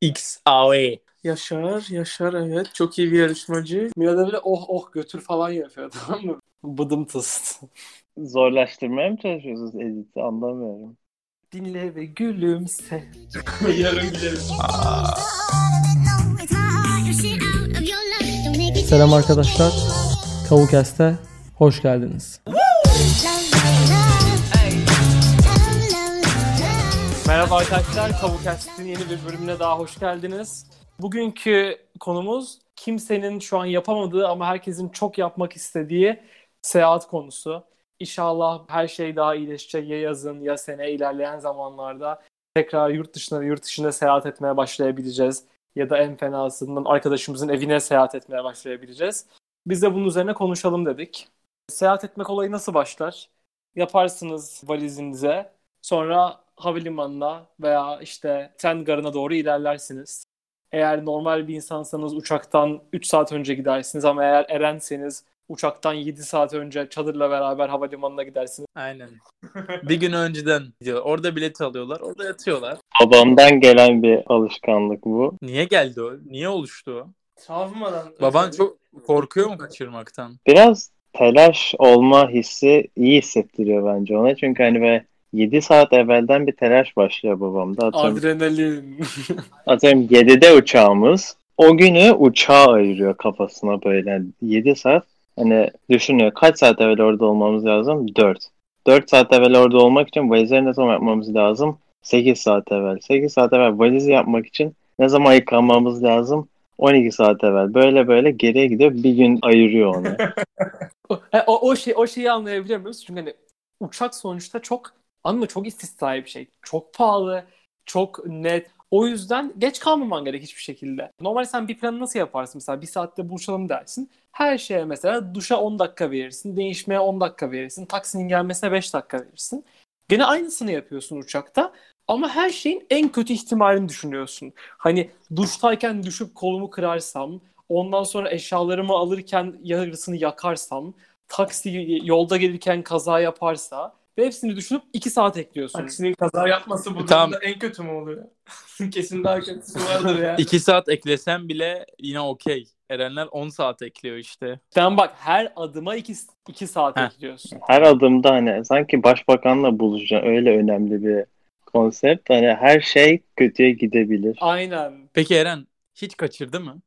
XAE. Yaşar, Yaşar evet. Çok iyi bir yarışmacı. Mirada bile oh oh götür falan yapıyor tamam mı? Bıdım tıst. Zorlaştırmaya mı çalışıyorsunuz editi anlamıyorum. Dinle ve gülümse. Yarın gideriz. Selam arkadaşlar. Kavukest'e hoş geldiniz. Merhaba arkadaşlar. Kavukast'in yeni bir bölümüne daha hoş geldiniz. Bugünkü konumuz kimsenin şu an yapamadığı ama herkesin çok yapmak istediği seyahat konusu. İnşallah her şey daha iyileşecek ya yazın ya sene ilerleyen zamanlarda tekrar yurt dışına yurt dışında seyahat etmeye başlayabileceğiz. Ya da en fenasından arkadaşımızın evine seyahat etmeye başlayabileceğiz. Biz de bunun üzerine konuşalım dedik. Seyahat etmek olayı nasıl başlar? Yaparsınız valizinize. Sonra havalimanına veya işte tren garına doğru ilerlersiniz. Eğer normal bir insansanız uçaktan 3 saat önce gidersiniz ama eğer erenseniz uçaktan 7 saat önce çadırla beraber havalimanına gidersiniz. Aynen. bir gün önceden gidiyor. Orada bilet alıyorlar. Orada yatıyorlar. Babamdan gelen bir alışkanlık bu. Niye geldi o? Niye oluştu o? Travmadan. Baban çok korkuyor mu kaçırmaktan? Biraz telaş olma hissi iyi hissettiriyor bence ona. Çünkü hani böyle 7 saat evvelden bir telaş başlıyor babamda. Atıyorum, Adrenalin. atıyorum 7'de uçağımız. O günü uçağa ayırıyor kafasına böyle 7 saat. Hani düşünüyor kaç saat evvel orada olmamız lazım? 4. 4 saat evvel orada olmak için valizleri ne zaman yapmamız lazım? 8 saat evvel. 8 saat evvel valizi yapmak için ne zaman yıkanmamız lazım? 12 saat evvel. Böyle böyle geriye gidiyor. Bir gün ayırıyor onu. O, o, şey, o şeyi anlayabiliyor muyuz? Çünkü hani uçak sonuçta çok ama çok istisnai bir şey. Çok pahalı, çok net. O yüzden geç kalmaman gerek hiçbir şekilde. Normal sen bir planı nasıl yaparsın? Mesela bir saatte buluşalım dersin. Her şeye mesela duşa 10 dakika verirsin. Değişmeye 10 dakika verirsin. Taksinin gelmesine 5 dakika verirsin. Gene aynısını yapıyorsun uçakta. Ama her şeyin en kötü ihtimalini düşünüyorsun. Hani duştayken düşüp kolumu kırarsam, ondan sonra eşyalarımı alırken yarısını yakarsam, taksi yolda gelirken kaza yaparsa ve hepsini düşünüp 2 saat ekliyorsun. Taksinin kaza yapması bu Tamam. durumda en kötü mü oluyor? Kesin daha kötüsü vardır ya. 2 saat eklesen bile yine okey. Erenler 10 saat ekliyor işte. Sen bak her adıma 2 2 saat Heh. ekliyorsun. Her adımda hani sanki başbakanla buluşacaksın. Öyle önemli bir konsept. Hani her şey kötüye gidebilir. Aynen. Peki Eren hiç kaçırdı mı?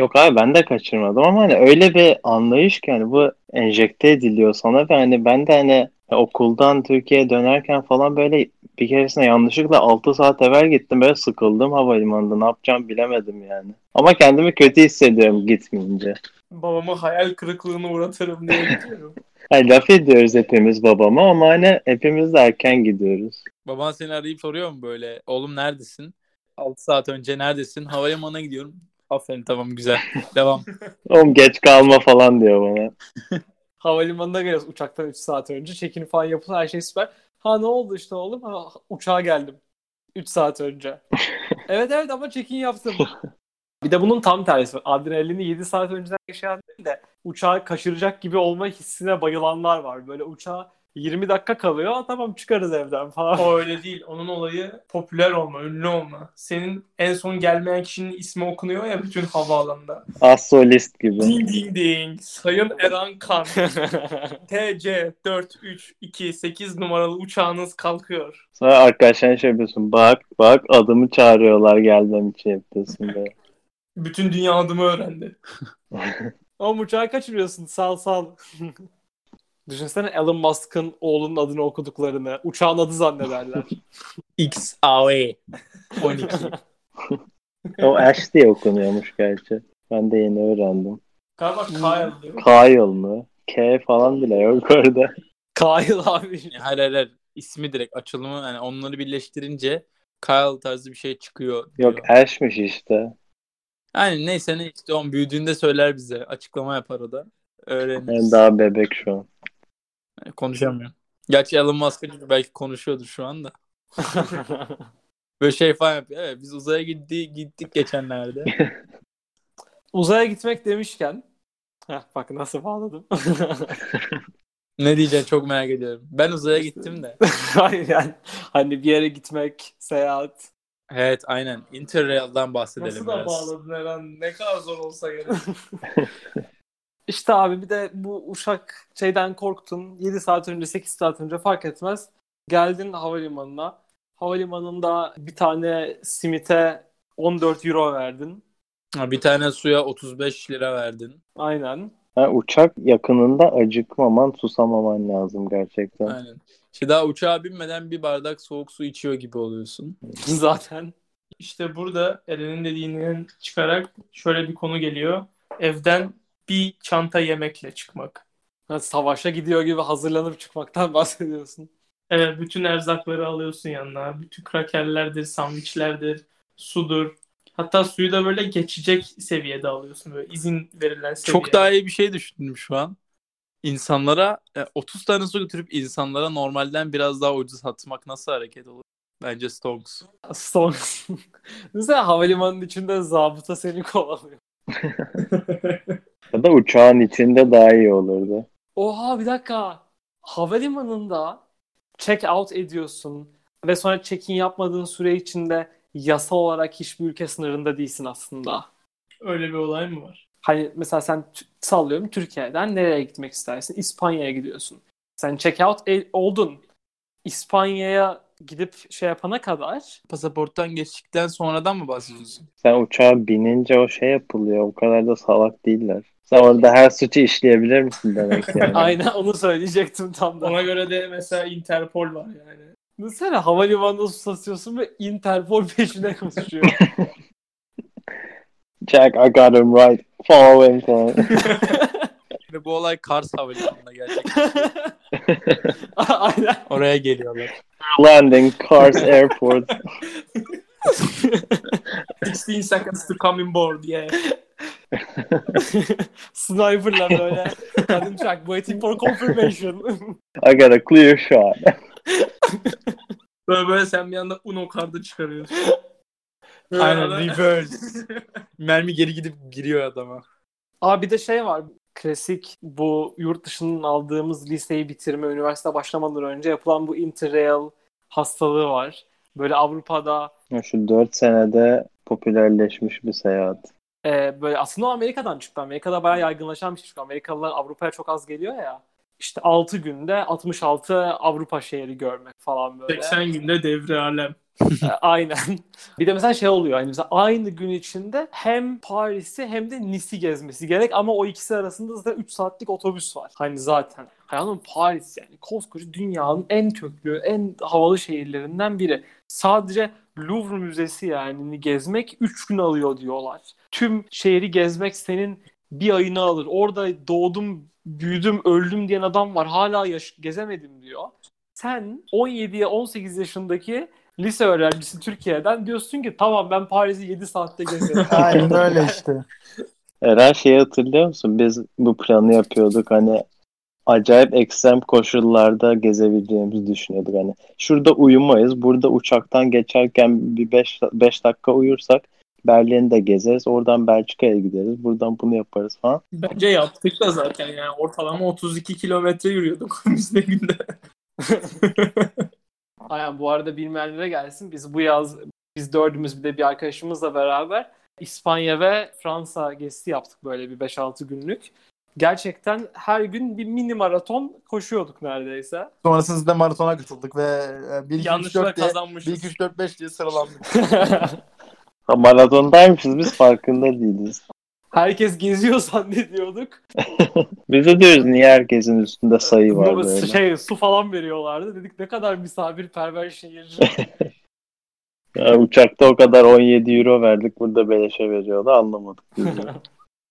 Yok abi ben de kaçırmadım ama hani öyle bir anlayış ki hani bu enjekte ediliyor sana ve hani ben de hani okuldan Türkiye'ye dönerken falan böyle bir keresinde yanlışlıkla 6 saat evvel gittim böyle sıkıldım havalimanında ne yapacağım bilemedim yani. Ama kendimi kötü hissediyorum gitmeyince. Babamı hayal kırıklığına uğratırım diye gidiyorum. Hani laf ediyoruz hepimiz babama ama hani hepimiz de erken gidiyoruz. Baban seni arayıp soruyor mu böyle? Oğlum neredesin? 6 saat önce neredesin? Havalimanına gidiyorum. Aferin tamam güzel. Devam. Oğlum geç kalma falan diyor bana. Havalimanına geliyoruz uçaktan 3 saat önce. Check-in falan yapılır her şey süper. Ha ne oldu işte oğlum? Ha, uçağa geldim. 3 saat önce. evet evet ama check-in yaptım. Bir de bunun tam tersi. Adrenalini 7 saat önceden yaşayan değil de uçağı kaçıracak gibi olma hissine bayılanlar var. Böyle uçağa 20 dakika kalıyor. "Aa, Tamam çıkarız evden falan. O öyle değil. Onun olayı popüler olma, ünlü olma. Senin en son gelmeyen kişinin ismi okunuyor ya bütün havaalanında. Az solist gibi. Ding ding ding. Sayın Eren Kan. TC 4328 numaralı uçağınız kalkıyor. Sonra arkadaşlarına şey yapıyorsun. Bak bak adımı çağırıyorlar gelmem için yapıyorsun böyle. Bütün dünya adımı öğrendi. O uçağı kaçırıyorsun. Sal sal. Düşünsene Elon Musk'ın oğlunun adını okuduklarını. Uçağın adı zannederler. XAE. 12. O Ash diye okunuyormuş gerçi. Ben de yeni öğrendim. Galiba Kyle diyor. Kyle mı? K falan bile yok orada. Kyle abi. Hayır hayır hayır. İsmi direkt açılımı yani onları birleştirince Kyle tarzı bir şey çıkıyor. diyor. Yok Ash'miş işte. Yani neyse ne işte on büyüdüğünde söyler bize. Açıklama yapar o da. Öğreniriz. Yani daha bebek şu an. Konuşamıyor. Gerçi Elon Musk belki konuşuyordur şu anda. Böyle şey falan yapıyor. Evet biz uzaya gitti, gittik geçenlerde. Uzaya gitmek demişken Heh, bak nasıl bağladım. ne diyeceksin çok merak ediyorum. Ben uzaya gittim de. Hayır yani hani bir yere gitmek, seyahat. Evet aynen. Interrail'dan bahsedelim Nasıl da biraz. bağladın Eren? Ne kadar zor olsa gerek. İşte abi bir de bu uşak şeyden korktun. 7 saat önce 8 saat önce fark etmez. Geldin havalimanına. Havalimanında bir tane simite 14 euro verdin. Ha, Bir tane suya 35 lira verdin. Aynen. Ha, uçak yakınında acıkmaman, susamaman lazım gerçekten. Aynen. İşte daha uçağa binmeden bir bardak soğuk su içiyor gibi oluyorsun. Zaten. İşte burada Eren'in dediğinden çıkarak şöyle bir konu geliyor. Evden bir çanta yemekle çıkmak. Ha, Savaşa gidiyor gibi hazırlanıp çıkmaktan bahsediyorsun. Evet, bütün erzakları alıyorsun yanına. Bütün krakerlerdir, sandviçlerdir, sudur. Hatta suyu da böyle geçecek seviyede alıyorsun. Böyle izin verilen seviyede. Çok daha iyi bir şey düşündüm şu an. İnsanlara e, 30 tane su götürüp insanlara normalden biraz daha ucuz satmak nasıl hareket olur? Bence Stonks. Son. Mesela havalimanının içinde zabıta seni kovalıyor. Ya da uçağın içinde daha iyi olurdu. Oha bir dakika. Havalimanında check out ediyorsun ve sonra check-in yapmadığın süre içinde yasal olarak hiçbir ülke sınırında değilsin aslında. Öyle bir olay mı var? Hani mesela sen sallıyorum Türkiye'den nereye gitmek istersin? İspanya'ya gidiyorsun. Sen check out e- oldun. İspanya'ya gidip şey yapana kadar Pasaporttan geçtikten sonradan mı bahsediyorsun? Sen uçağa binince o şey yapılıyor. O kadar da salak değiller. Sen orada her suçu işleyebilir misin demek yani. aynen onu söyleyecektim tam da. Ona göre de mesela Interpol var yani. Mesela havalimanında susatıyorsun ve Interpol peşine koşuyor. Jack, I got him right. Follow him. Ve bu olay Kars Havalimanı'nda gerçekleşiyor. aynen. Oraya geliyorlar. Landing Cars Airport. 16 seconds to come in board yeah. Sniper'la böyle. Kadın check waiting for confirmation. I got a clear shot. Böyle böyle sen bir anda Uno kartı çıkarıyorsun. Böyle Aynen reverse. Mermi geri gidip giriyor adama. Abi bir de şey var. Klasik bu yurt dışından aldığımız liseyi bitirme, üniversite başlamadan önce yapılan bu interrail hastalığı var. Böyle Avrupa'da Ya Şu 4 senede popülerleşmiş bir seyahat. E, böyle aslında o Amerika'dan çıktı. Amerika'da bayağı yaygınlaşan bir şey. Çünkü Amerikalılar Avrupa'ya çok az geliyor ya. İşte 6 günde 66 Avrupa şehri görmek falan böyle. 80 günde devre alem. E, Aynen. Bir de mesela şey oluyor. Hani mesela aynı gün içinde hem Paris'i hem de Nice'i gezmesi gerek ama o ikisi arasında zaten 3 saatlik otobüs var. Hani zaten. Hayatım Paris yani koskoca dünyanın en köklü, en havalı şehirlerinden biri. Sadece Louvre Müzesi yani gezmek 3 gün alıyor diyorlar. Tüm şehri gezmek senin bir ayını alır. Orada doğdum, büyüdüm, öldüm diyen adam var. Hala yaş- gezemedim diyor. Sen 17'ye 18 yaşındaki lise öğrencisi Türkiye'den diyorsun ki tamam ben Paris'i 7 saatte gezerim. Aynen öyle işte. Eren şeyi hatırlıyor musun? Biz bu planı yapıyorduk hani acayip ekstrem koşullarda gezebileceğimizi düşünüyorduk. Hani şurada uyumayız. Burada uçaktan geçerken bir 5 5 dakika uyursak Berlin'de gezeriz. Oradan Belçika'ya gideriz. Buradan bunu yaparız falan. Bence yaptık da zaten yani ortalama 32 kilometre yürüyorduk biz de günde. Aynen bu arada bilmeyenlere gelsin. Biz bu yaz biz dördümüz bir de bir arkadaşımızla beraber İspanya ve Fransa gezisi yaptık böyle bir 5-6 günlük. Gerçekten her gün bir mini maraton koşuyorduk neredeyse. Sonrasında maratona katıldık ve 1 2 3 Yanlışlıkla 4 diye 1 kazanmışız. 2 3 4 5 diye sıralandık. Ha, Maratondaymışız biz farkında değiliz. Herkes geziyor zannediyorduk. Biz de diyoruz niye herkesin üstünde sayı var Ama böyle. Şey, su falan veriyorlardı. Dedik ne kadar misafirperver şehir. Ya, uçakta o kadar 17 euro verdik burada beleşe veriyordu anlamadık.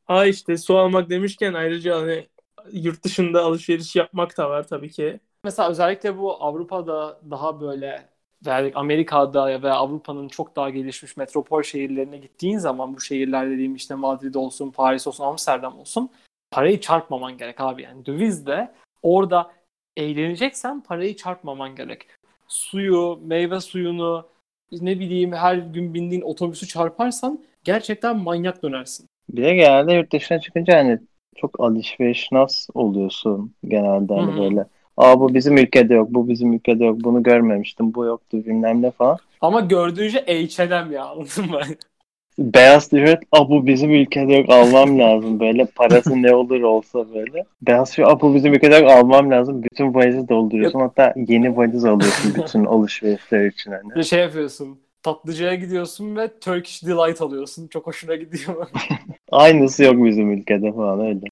Ha işte su almak demişken ayrıca hani yurt dışında alışveriş yapmak da var tabii ki. Mesela özellikle bu Avrupa'da daha böyle yani Amerika'da ve Avrupa'nın çok daha gelişmiş metropol şehirlerine gittiğin zaman bu şehirler dediğim işte Madrid olsun, Paris olsun, Amsterdam olsun parayı çarpmaman gerek abi. Yani dövizde orada eğleneceksen parayı çarpmaman gerek. Suyu, meyve suyunu ne bileyim her gün bindiğin otobüsü çarparsan gerçekten manyak dönersin. Bir de genelde yurt dışına çıkınca hani çok alışveriş nasıl oluyorsun genelde hani Hı hı. böyle Aa bu bizim ülkede yok, bu bizim ülkede yok, bunu görmemiştim, bu yoktu bilmem ne falan. Ama gördüğün şey H&M ya anladın mı? Beyaz tişört, aa bu bizim ülkede yok, almam lazım böyle. Parası ne olur olsa böyle. Beyaz tişört, aa bu bizim ülkede yok, almam lazım. Bütün valizi dolduruyorsun. Hatta yeni valiz alıyorsun bütün alışverişler için hani. Bir şey yapıyorsun. Tatlıcıya gidiyorsun ve Turkish Delight alıyorsun. Çok hoşuna gidiyor. Aynısı yok bizim ülkede falan öyle.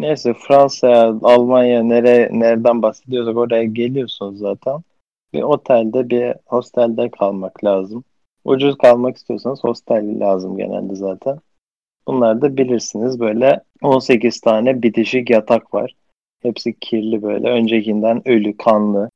Neyse Fransa, Almanya nere, nereden bahsediyorsak oraya geliyorsunuz zaten. Bir otelde, bir hostelde kalmak lazım. Ucuz kalmak istiyorsanız hostel lazım genelde zaten. Bunlar da bilirsiniz böyle 18 tane bitişik yatak var. Hepsi kirli böyle. Öncekinden ölü, kanlı.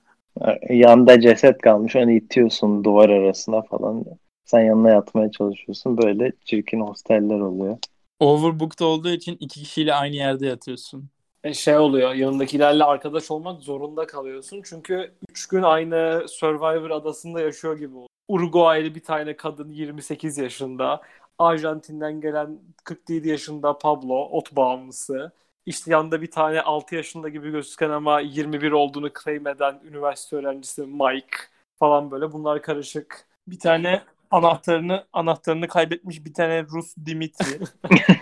Yanda ceset kalmış. Onu itiyorsun duvar arasına falan. Sen yanına yatmaya çalışıyorsun. Böyle çirkin hosteller oluyor. Overbooked olduğu için iki kişiyle aynı yerde yatıyorsun. E şey oluyor yanındakilerle arkadaş olmak zorunda kalıyorsun. Çünkü 3 gün aynı Survivor adasında yaşıyor gibi oluyor. Uruguaylı bir tane kadın 28 yaşında. Arjantin'den gelen 47 yaşında Pablo, ot bağımlısı. İşte yanında bir tane 6 yaşında gibi gözüken ama 21 olduğunu claim eden üniversite öğrencisi Mike falan böyle. Bunlar karışık. Bir tane anahtarını anahtarını kaybetmiş bir tane Rus Dimitri.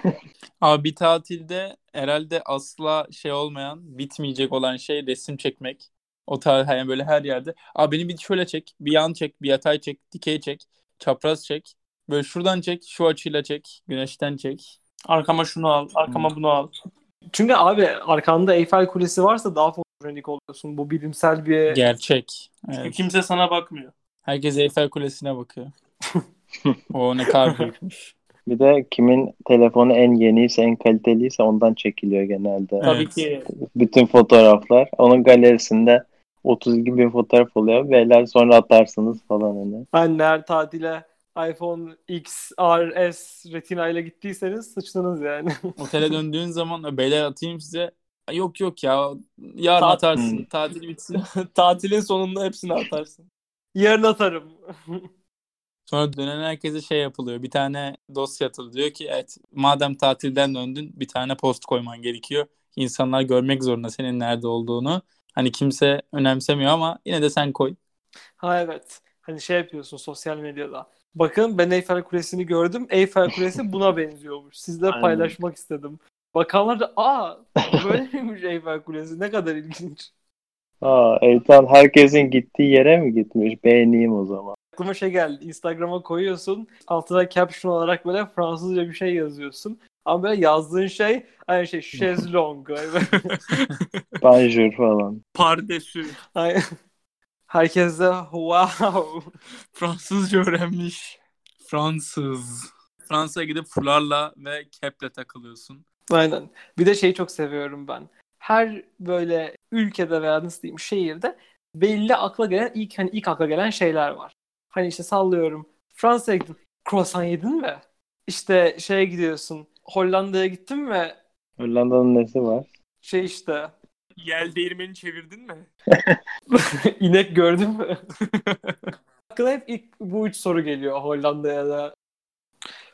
Abi bir tatilde herhalde asla şey olmayan, bitmeyecek olan şey resim çekmek. O tarz yani böyle her yerde. Abi beni bir şöyle çek, bir yan çek, bir yatay çek, dikey çek, çapraz çek. Böyle şuradan çek, şu açıyla çek, güneşten çek. Arkama şunu al, arkama bunu al. Çünkü abi arkanda Eyfel Kulesi varsa daha fotojenik oluyorsun. Bu bilimsel bir... Gerçek. Çünkü Evet. kimse sana bakmıyor. Herkes Eyfel Kulesi'ne bakıyor. O ne kadar büyükmüş. Bir de kimin telefonu en yeniyse, en kaliteliyse ondan çekiliyor genelde. Evet. Tabii ki Bütün fotoğraflar. Onun galerisinde 32 bin fotoğraf oluyor. Beyler sonra atarsınız falan hani. Anneler tatile iPhone X, R, S Retina ile gittiyseniz sıçtınız yani. Otele döndüğün zaman beyler atayım size. "Ay Yok yok ya yarın Tat- atarsın. Hmm. Tatil bitsin. tatilin sonunda hepsini atarsın. Yarın atarım. Sonra dönen herkese şey yapılıyor. Bir tane dosya atılıyor. Diyor ki evet madem tatilden döndün bir tane post koyman gerekiyor. İnsanlar görmek zorunda senin nerede olduğunu. Hani kimse önemsemiyor ama yine de sen koy. ha evet. Hani şey yapıyorsun sosyal medyada. Bakın ben Eyfel Kulesi'ni gördüm. Eyfel Kulesi buna benziyormuş. Sizle Aynen. paylaşmak istedim. Bakanlar da aa böyle miymiş Eyfel Kulesi ne kadar ilginç. Aa, Eytan herkesin gittiği yere mi gitmiş? Beğeneyim o zaman. Aklıma şey geldi. Instagram'a koyuyorsun. Altına caption olarak böyle Fransızca bir şey yazıyorsun. Ama böyle yazdığın şey aynı şey şezlong. Banjur falan. Pardesü. Ay- Herkes de wow. Fransızca öğrenmiş. Fransız. Fransa'ya gidip fularla ve keple takılıyorsun. Aynen. Bir de şeyi çok seviyorum ben. Her böyle ülkede veya nasıl diyeyim şehirde belli akla gelen ilk hani ilk akla gelen şeyler var. Hani işte sallıyorum. Fransa'ya gittin. Croissant yedin mi? İşte şeye gidiyorsun. Hollanda'ya gittin mi? Hollanda'nın nesi var? Şey işte Yel değirmeni çevirdin mi? inek gördün mü? Aklıma hep ilk bu üç soru geliyor Hollanda'ya da.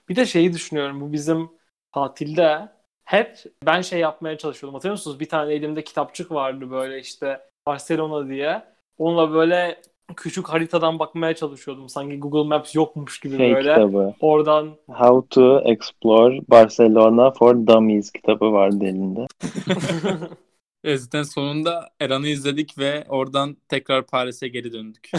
Bir de şeyi düşünüyorum. Bu bizim tatilde hep ben şey yapmaya çalışıyordum. Hatırlıyor musunuz? Bir tane elimde kitapçık vardı böyle işte Barcelona diye. Onunla böyle küçük haritadan bakmaya çalışıyordum. Sanki Google Maps yokmuş gibi Şey böyle. kitabı. Oradan How to Explore Barcelona for Dummies kitabı vardı elinde. E zaten sonunda Eran'ı izledik ve oradan tekrar Paris'e geri döndük.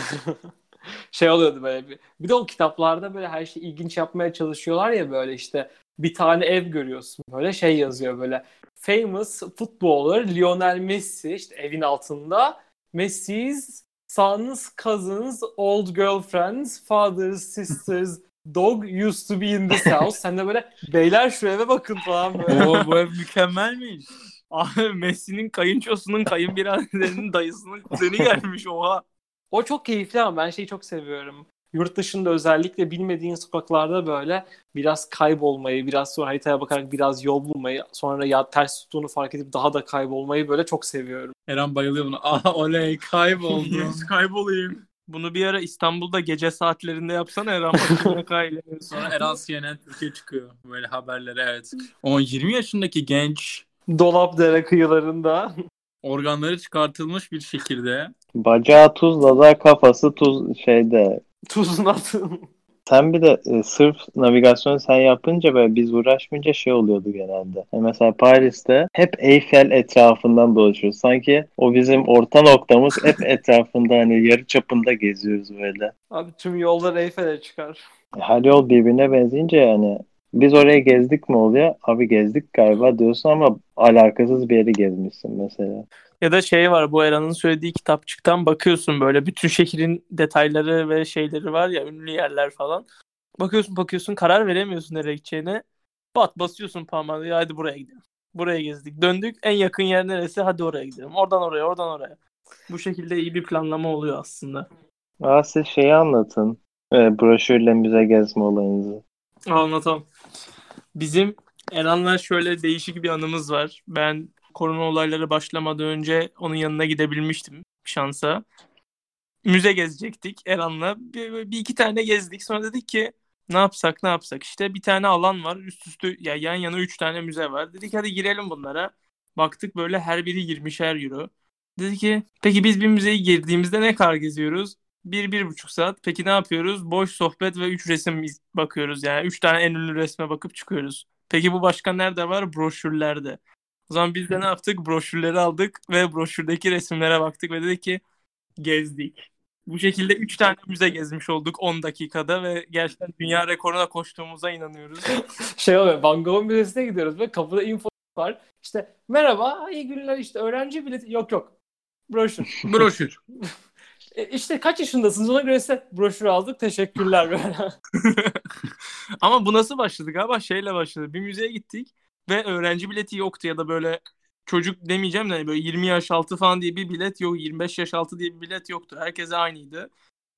şey oluyordu böyle bir. Bir de o kitaplarda böyle her şeyi ilginç yapmaya çalışıyorlar ya böyle işte bir tane ev görüyorsun böyle şey yazıyor böyle famous footballer Lionel Messi işte evin altında Messi's sons, cousins, old girlfriends, fathers, sisters, dog used to be in this house. Sen de böyle beyler şu eve bakın falan böyle. Oo bu ev mükemmelmiş. Abi Messi'nin kayınçosunun kayınbiraderinin dayısının kuzeni gelmiş oha. O çok keyifli ama ben şeyi çok seviyorum. Yurt dışında özellikle bilmediğin sokaklarda böyle biraz kaybolmayı, biraz sonra haritaya bakarak biraz yol bulmayı, sonra ya ters tuttuğunu fark edip daha da kaybolmayı böyle çok seviyorum. Eren bayılıyor buna. Aa oley kayboldum. Yes, kaybolayım. Bunu bir ara İstanbul'da gece saatlerinde yapsana Eren Bakır'ına kayla. Sonra Eren CNN Türkiye çıkıyor. Böyle haberlere evet. O 20 yaşındaki genç Dolap dere kıyılarında. organları çıkartılmış bir şekilde. Bacağı tuzla da kafası tuz şeyde. Tuzun atın. Sen bir de e, sırf navigasyonu sen yapınca ve biz uğraşmayınca şey oluyordu genelde. Yani mesela Paris'te hep Eyfel etrafından dolaşıyoruz. Sanki o bizim orta noktamız hep etrafında hani yarı çapında geziyoruz böyle. Abi tüm yollar Eyfel'e çıkar. Her yol birbirine benzeyince yani biz oraya gezdik mi oluyor? Abi gezdik galiba diyorsun ama alakasız bir yeri gezmişsin mesela. Ya da şey var bu Eran'ın söylediği kitapçıktan bakıyorsun böyle bütün şehrin detayları ve şeyleri var ya ünlü yerler falan. Bakıyorsun bakıyorsun karar veremiyorsun nereye gideceğine. Bat basıyorsun parmağını hadi buraya gidelim. Buraya gezdik. Döndük en yakın yer neresi hadi oraya gidelim. Oradan oraya oradan oraya. Bu şekilde iyi bir planlama oluyor aslında. Aa, siz şeyi anlatın. E, broşürle müze gezme olayınızı. Anlatalım. Bizim Eran'la şöyle değişik bir anımız var. Ben korona olayları başlamadan önce onun yanına gidebilmiştim şansa. Müze gezecektik Eran'la. Bir, bir iki tane gezdik. Sonra dedik ki ne yapsak ne yapsak. İşte bir tane alan var. Üst üste ya yan yana üç tane müze var. Dedik hadi girelim bunlara. Baktık böyle her biri 20'şer euro. Dedi ki peki biz bir müzeye girdiğimizde ne kadar geziyoruz? Bir, bir buçuk saat. Peki ne yapıyoruz? Boş sohbet ve üç resim bakıyoruz. Yani üç tane en ünlü resme bakıp çıkıyoruz. Peki bu başka nerede var? Broşürlerde. O zaman biz de ne yaptık? Broşürleri aldık ve broşürdeki resimlere baktık ve dedik ki gezdik. Bu şekilde 3 tane müze gezmiş olduk 10 dakikada ve gerçekten dünya rekoruna koştuğumuza inanıyoruz. Şey oluyor Van Gogh Müzesi'ne gidiyoruz ve kapıda info var. İşte merhaba iyi günler işte öğrenci bileti yok yok. Broşür. Broşür. E, işte kaç yaşındasınız ona göre size broşür aldık teşekkürler böyle. Ama bu nasıl başladı galiba? Şeyle başladı. Bir müzeye gittik ve öğrenci bileti yoktu ya da böyle çocuk demeyeceğim de hani böyle 20 yaş altı falan diye bir bilet yok. 25 yaş altı diye bir bilet yoktu. Herkese aynıydı.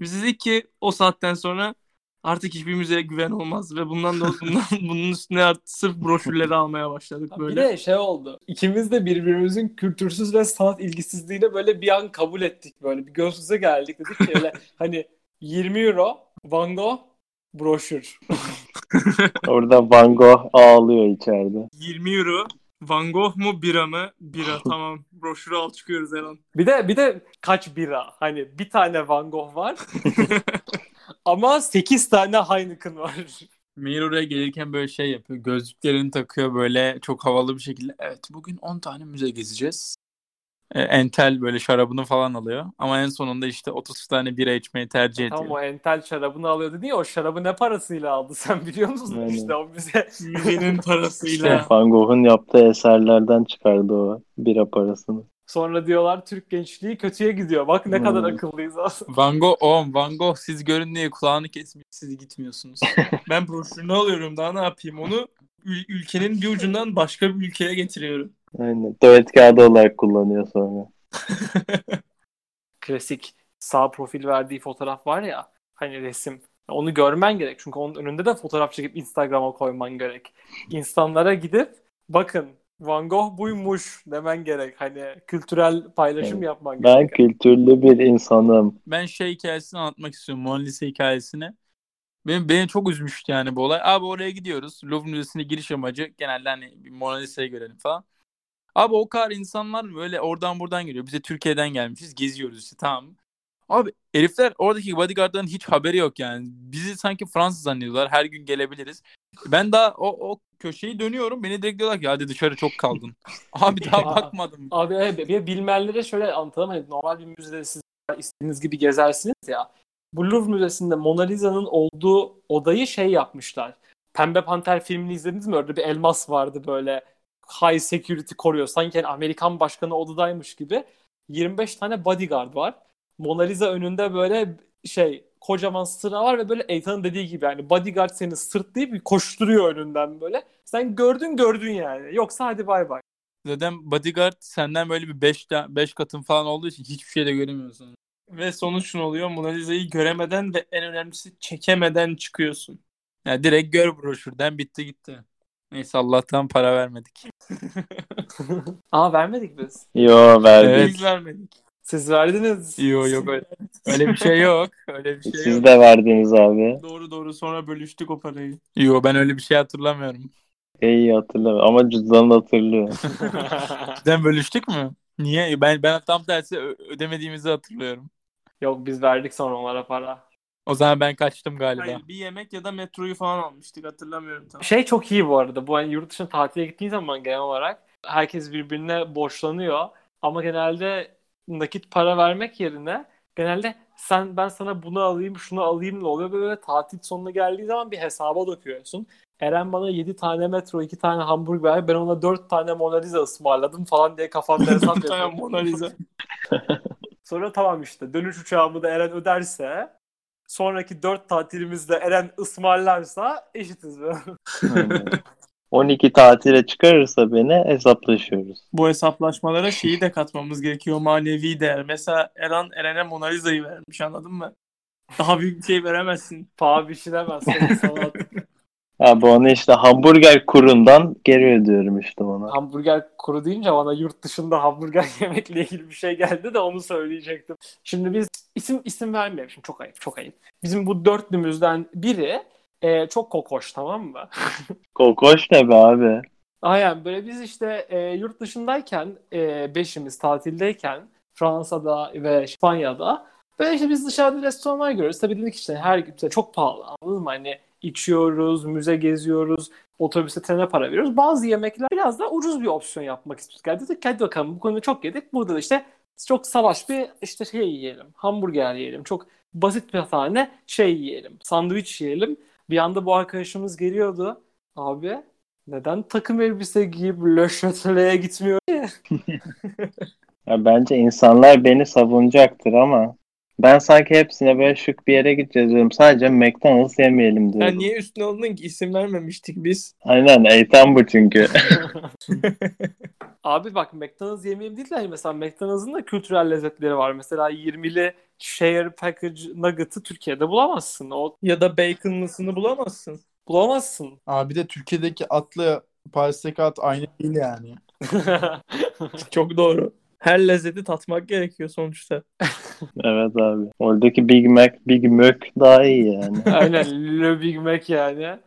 Biz dedik ki o saatten sonra artık hiçbir müzeye güven olmaz ve bundan da bundan, bunun üstüne artık sırf broşürleri almaya başladık Bir böyle. de şey oldu. İkimiz de birbirimizin kültürsüz ve sanat ilgisizliğine böyle bir an kabul ettik böyle. Bir göz geldik dedik ki öyle hani 20 euro Van Gogh broşür. Orada Van Gogh ağlıyor içeride. 20 euro. Van Gogh mu bira mı? Bira tamam. Broşürü al çıkıyoruz her an. Bir de bir de kaç bira? Hani bir tane Van Gogh var ama 8 tane Heineken var. Meğer oraya gelirken böyle şey yapıyor. Gözlüklerini takıyor böyle çok havalı bir şekilde. Evet bugün 10 tane müze gezeceğiz. E, entel böyle şarabını falan alıyor. Ama en sonunda işte 30 tane bira içmeyi tercih ediyor. Tamam o entel şarabını alıyordu diye o şarabı ne parasıyla aldı sen biliyor musun? Aynen. İşte o bize Müzenin parasıyla. İşte Van Gogh'un yaptığı eserlerden çıkardı o bira parasını. Sonra diyorlar Türk gençliği kötüye gidiyor. Bak ne kadar Hmm. akıllıyız aslında. Van Gogh, oğlum Van Gogh siz görün diye kulağını kesmiş siz gitmiyorsunuz. Ben broşürünü alıyorum daha ne yapayım onu ül- ülkenin bir ucundan başka bir ülkeye getiriyorum. Aynen. Tuvalet kağıdı olarak kullanıyor sonra. Klasik sağ profil verdiği fotoğraf var ya hani resim. Onu görmen gerek. Çünkü onun önünde de fotoğraf çekip Instagram'a koyman gerek. İnsanlara gidip bakın Van Gogh buymuş demen gerek. Hani kültürel paylaşım Evet. yapman Ben gerek. kültürlü bir insanım. ben şey hikayesini anlatmak istiyorum. Mona Lisa hikayesini. Benim, beni çok üzmüştü yani bu olay. Abi oraya gidiyoruz. Louvre Müzesi'ne giriş amacı genelde hani bir Mona Lisa'yı görelim falan. Abi o kadar insanlar böyle oradan buradan geliyor. Bize Türkiye'den gelmişiz. Geziyoruz işte tamam. Abi herifler oradaki bodyguardların hiç haberi yok yani. Bizi sanki Fransız zannediyorlar. Her gün gelebiliriz. Ben daha o, o köşeyi dönüyorum. Beni direkt diyorlar ki hadi dışarı çok kaldın. Abi daha bakmadım. Abi evet, bir bilmeyenlere şöyle anlatalım. Hani normal bir müzede siz istediğiniz gibi gezersiniz ya. Bu Louvre Müzesi'nde Mona Lisa'nın olduğu odayı şey yapmışlar. Pembe Panter filmini izlediniz mi? Orada bir elmas vardı böyle high security koruyor. Sanki hani Amerikan başkanı odadaymış gibi. 25 tane bodyguard var. Mona Lisa önünde böyle şey kocaman sıra var ve böyle Ethan'ın dediği gibi yani bodyguard seni sırtlayıp koşturuyor önünden böyle. Sen gördün gördün yani. Yoksa hadi bay bay. Zaten bodyguard senden böyle bir 5 beş katın falan olduğu için hiçbir şey de göremiyorsun. Ve sonuç ne oluyor? Mona Lisa'yı göremeden ve en önemlisi çekemeden çıkıyorsun. Ya direkt gör broşürden bitti gitti. Neyse Allah'tan para vermedik. Aa vermedik biz. Yo verdik. Evet. Biz vermedik. Siz verdiniz. Yok yok öyle, öyle bir şey yok. Öyle bir şey Siz yok. de verdiniz abi. Doğru doğru sonra bölüştük o parayı. Yok ben öyle bir şey hatırlamıyorum. İyi hatırlamıyorum ama cüzdanını hatırlıyor. Cidden bölüştük mü? Niye? Ben ben tam tersi ödemediğimizi hatırlıyorum. Yok biz verdik sonra onlara para. O zaman ben kaçtım galiba. Hayır, bir yemek ya da metroyu falan almıştık hatırlamıyorum tam. Şey çok iyi bu arada. Bu hani yurt dışına tatile gittiğin zaman genel olarak herkes birbirine borçlanıyor. Ama genelde nakit para vermek yerine genelde sen ben sana bunu alayım şunu alayım ne oluyor böyle tatil sonuna geldiği zaman bir hesaba döküyorsun. Eren bana 7 tane metro 2 tane hamburger ben ona 4 tane Mona Lisa ısmarladım falan diye kafanda hesap Bir tane. Mona Lisa. Sonra tamam işte dönüş uçağımı da Eren öderse sonraki 4 tatilimizde Eren ısmarlarsa eşitiz. 12 tatile çıkarırsa beni hesaplaşıyoruz. Bu hesaplaşmalara şeyi de katmamız gerekiyor manevi değer. Mesela Eren Eren'e Mona Lisa'yı vermiş anladın mı? Daha büyük bir şey veremezsin. Paha biçilemez senin sanat. Abi onu işte hamburger kurundan geri ödüyorum işte ona. hamburger kuru deyince bana yurt dışında hamburger yemekle ilgili bir şey geldi de onu söyleyecektim. Şimdi biz isim isim vermeyelim. Şimdi çok ayıp, çok ayıp. Bizim bu dörtlümüzden biri e, çok kokoş tamam mı? Kokoş ne be abi? Aynen böyle biz işte e, yurt dışındayken e, beşimiz tatildeyken Fransa'da ve İspanya'da böyle işte biz dışarıda restoranlar görüyoruz. Tabii dedik işte her işte çok pahalı anladın mı? Hani içiyoruz, müze geziyoruz, otobüste trene para veriyoruz. Bazı yemekler biraz da ucuz bir opsiyon yapmak istiyoruz. Yani dedik hadi bakalım bu konuda çok yedik. Burada da işte çok salaş bir işte şey yiyelim. Hamburger yiyelim. Çok basit bir tane şey yiyelim. Sandviç yiyelim. Bir anda bu arkadaşımız geliyordu. Abi neden takım elbise giyip Le Châtelet'e gitmiyor? Ya bence insanlar beni savunacaktır ama ben sanki hepsine böyle şık bir yere gideceğiz diyorum. Sadece McDonald's yemeyelim diyorum. Sen niye üstüne alındın ki isim vermemiştik biz. Aynen Eytan bu çünkü. Abi bak McDonald's yemeğim değil de hani mesela McDonald's'ın da kültürel lezzetleri var. Mesela 20'li share package nugget'ı Türkiye'de bulamazsın. O Ya da baconlısını bulamazsın. bulamazsın. Abi de Türkiye'deki atlı Paris'teki at aynı değil yani. Çok doğru. Her lezzeti tatmak gerekiyor sonuçta. evet abi. Oradaki Big Mac, Big Mac daha iyi yani. Aynen Le Big Mac yani.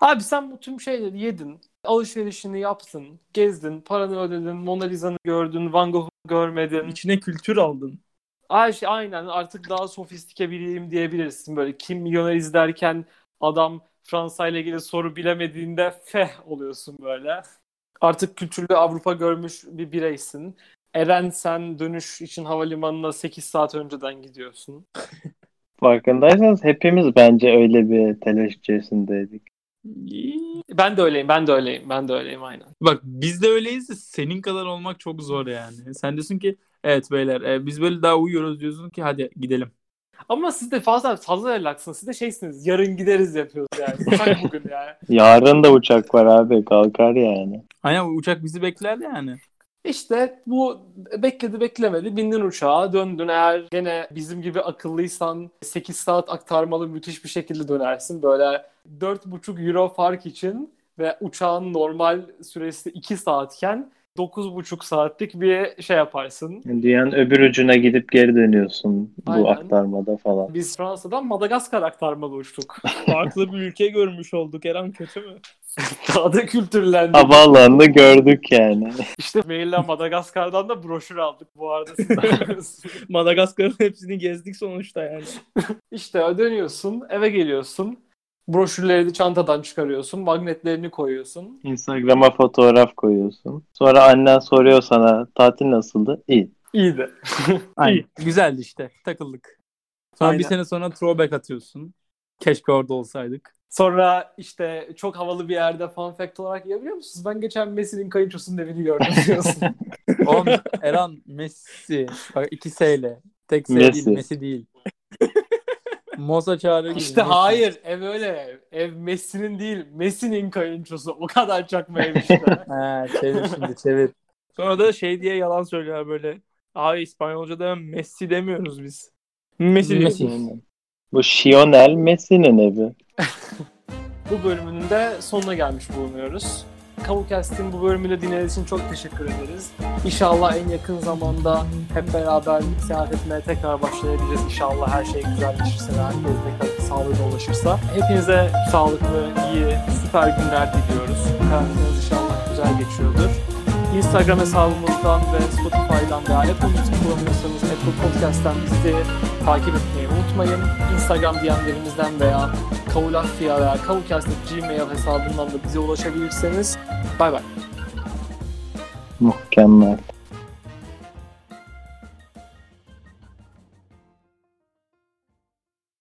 Abi sen bu tüm şeyleri yedin. Alışverişini yaptın. Gezdin. Paranı ödedin. Mona Lisa'nı gördün. Van Gogh'u görmedin. İçine kültür aldın. Ay şey, aynen artık daha sofistike biriyim diyebilirsin. Böyle Kim Milyoner izlerken adam Fransa ile ilgili soru bilemediğinde feh oluyorsun böyle. Artık kültürlü Avrupa görmüş bir bireysin. Eren sen dönüş için havalimanına 8 saat önceden gidiyorsun. Farkındaysanız hepimiz bence öyle bir telaş içerisindeydik. Ben de öyleyim, ben de öyleyim, ben de öyleyim aynen. Bak biz de öyleyiz de senin kadar olmak çok zor yani. Sen diyorsun ki evet beyler e, biz böyle daha uyuyoruz diyorsun ki hadi gidelim. Ama siz de fazla fazla relaksınız. Siz de şeysiniz. Yarın gideriz yapıyoruz yani. Uçak bugün yani. Yarın da uçak var abi kalkar yani. Aynen uçak bizi bekler yani. İşte bu bekledi beklemedi bindin uçağa döndün eğer gene bizim gibi akıllıysan 8 saat aktarmalı müthiş bir şekilde dönersin böyle 4,5 euro fark için ve uçağın normal süresi 2 saatken 9,5 saatlik bir şey yaparsın. Dünyanın öbür ucuna gidip geri dönüyorsun bu Aynen. aktarmada falan. Biz Fransa'dan Madagaskar aktarmalı uçtuk. Farklı bir ülke görmüş olduk. Eren kötü mü? Daha da kültürlendik. Havaalanını gördük yani. İşte maille Madagaskar'dan da broşür aldık bu arada. Madagaskar'ın hepsini gezdik sonuçta yani. işte dönüyorsun eve geliyorsun. Broşürleri de çantadan çıkarıyorsun. Magnetlerini koyuyorsun. Instagram'a fotoğraf koyuyorsun. Sonra annen soruyor sana tatil nasıldı? İyi. İyiydi. Aynen. Güzeldi işte. Takıldık. Sonra bir Aynen. sene sonra throwback atıyorsun. Keşke orada olsaydık. Sonra işte çok havalı bir yerde fun fact olarak ya biliyor musunuz? Ben geçen Messi'nin kayınçosunun evini gördüm diyorsun. Oğlum Eren Messi. Bak iki S ile. Tek S Messi. değil Messi değil. Moza gibi. işte Messi. hayır ev öyle ev. Ev Messi'nin değil Messi'nin kayınçosu. O kadar çakma ev işte. Ha, çevir şimdi çevir. Sonra da şey diye yalan söylüyor böyle. Abi İspanyolca'da Messi demiyoruz biz. Messi Messi. diyoruz. Bu Şionel Messi'nin evi. bu bölümünün de sonuna gelmiş bulunuyoruz. Kavukast'in bu bölümünü dinlediğiniz için çok teşekkür ederiz. İnşallah en yakın zamanda hep beraber seyahat etmeye tekrar başlayabiliriz. İnşallah her şey güzelleşirse ve herkes ne kadar sağlığına ulaşırsa. Hepinize sağlıklı, iyi, süper günler diliyoruz. Karantinanız inşallah güzel geçiyordur. Instagram hesabımızdan ve Spotify'dan veya Apple Music kullanıyorsanız Apple Podcast'ten bizi takip etmeyi unutmayın. Instagram DM'lerimizden veya Kavulafya veya Kavukast.gmail hesabından da bize ulaşabilirseniz. Bay bay. Mükemmel.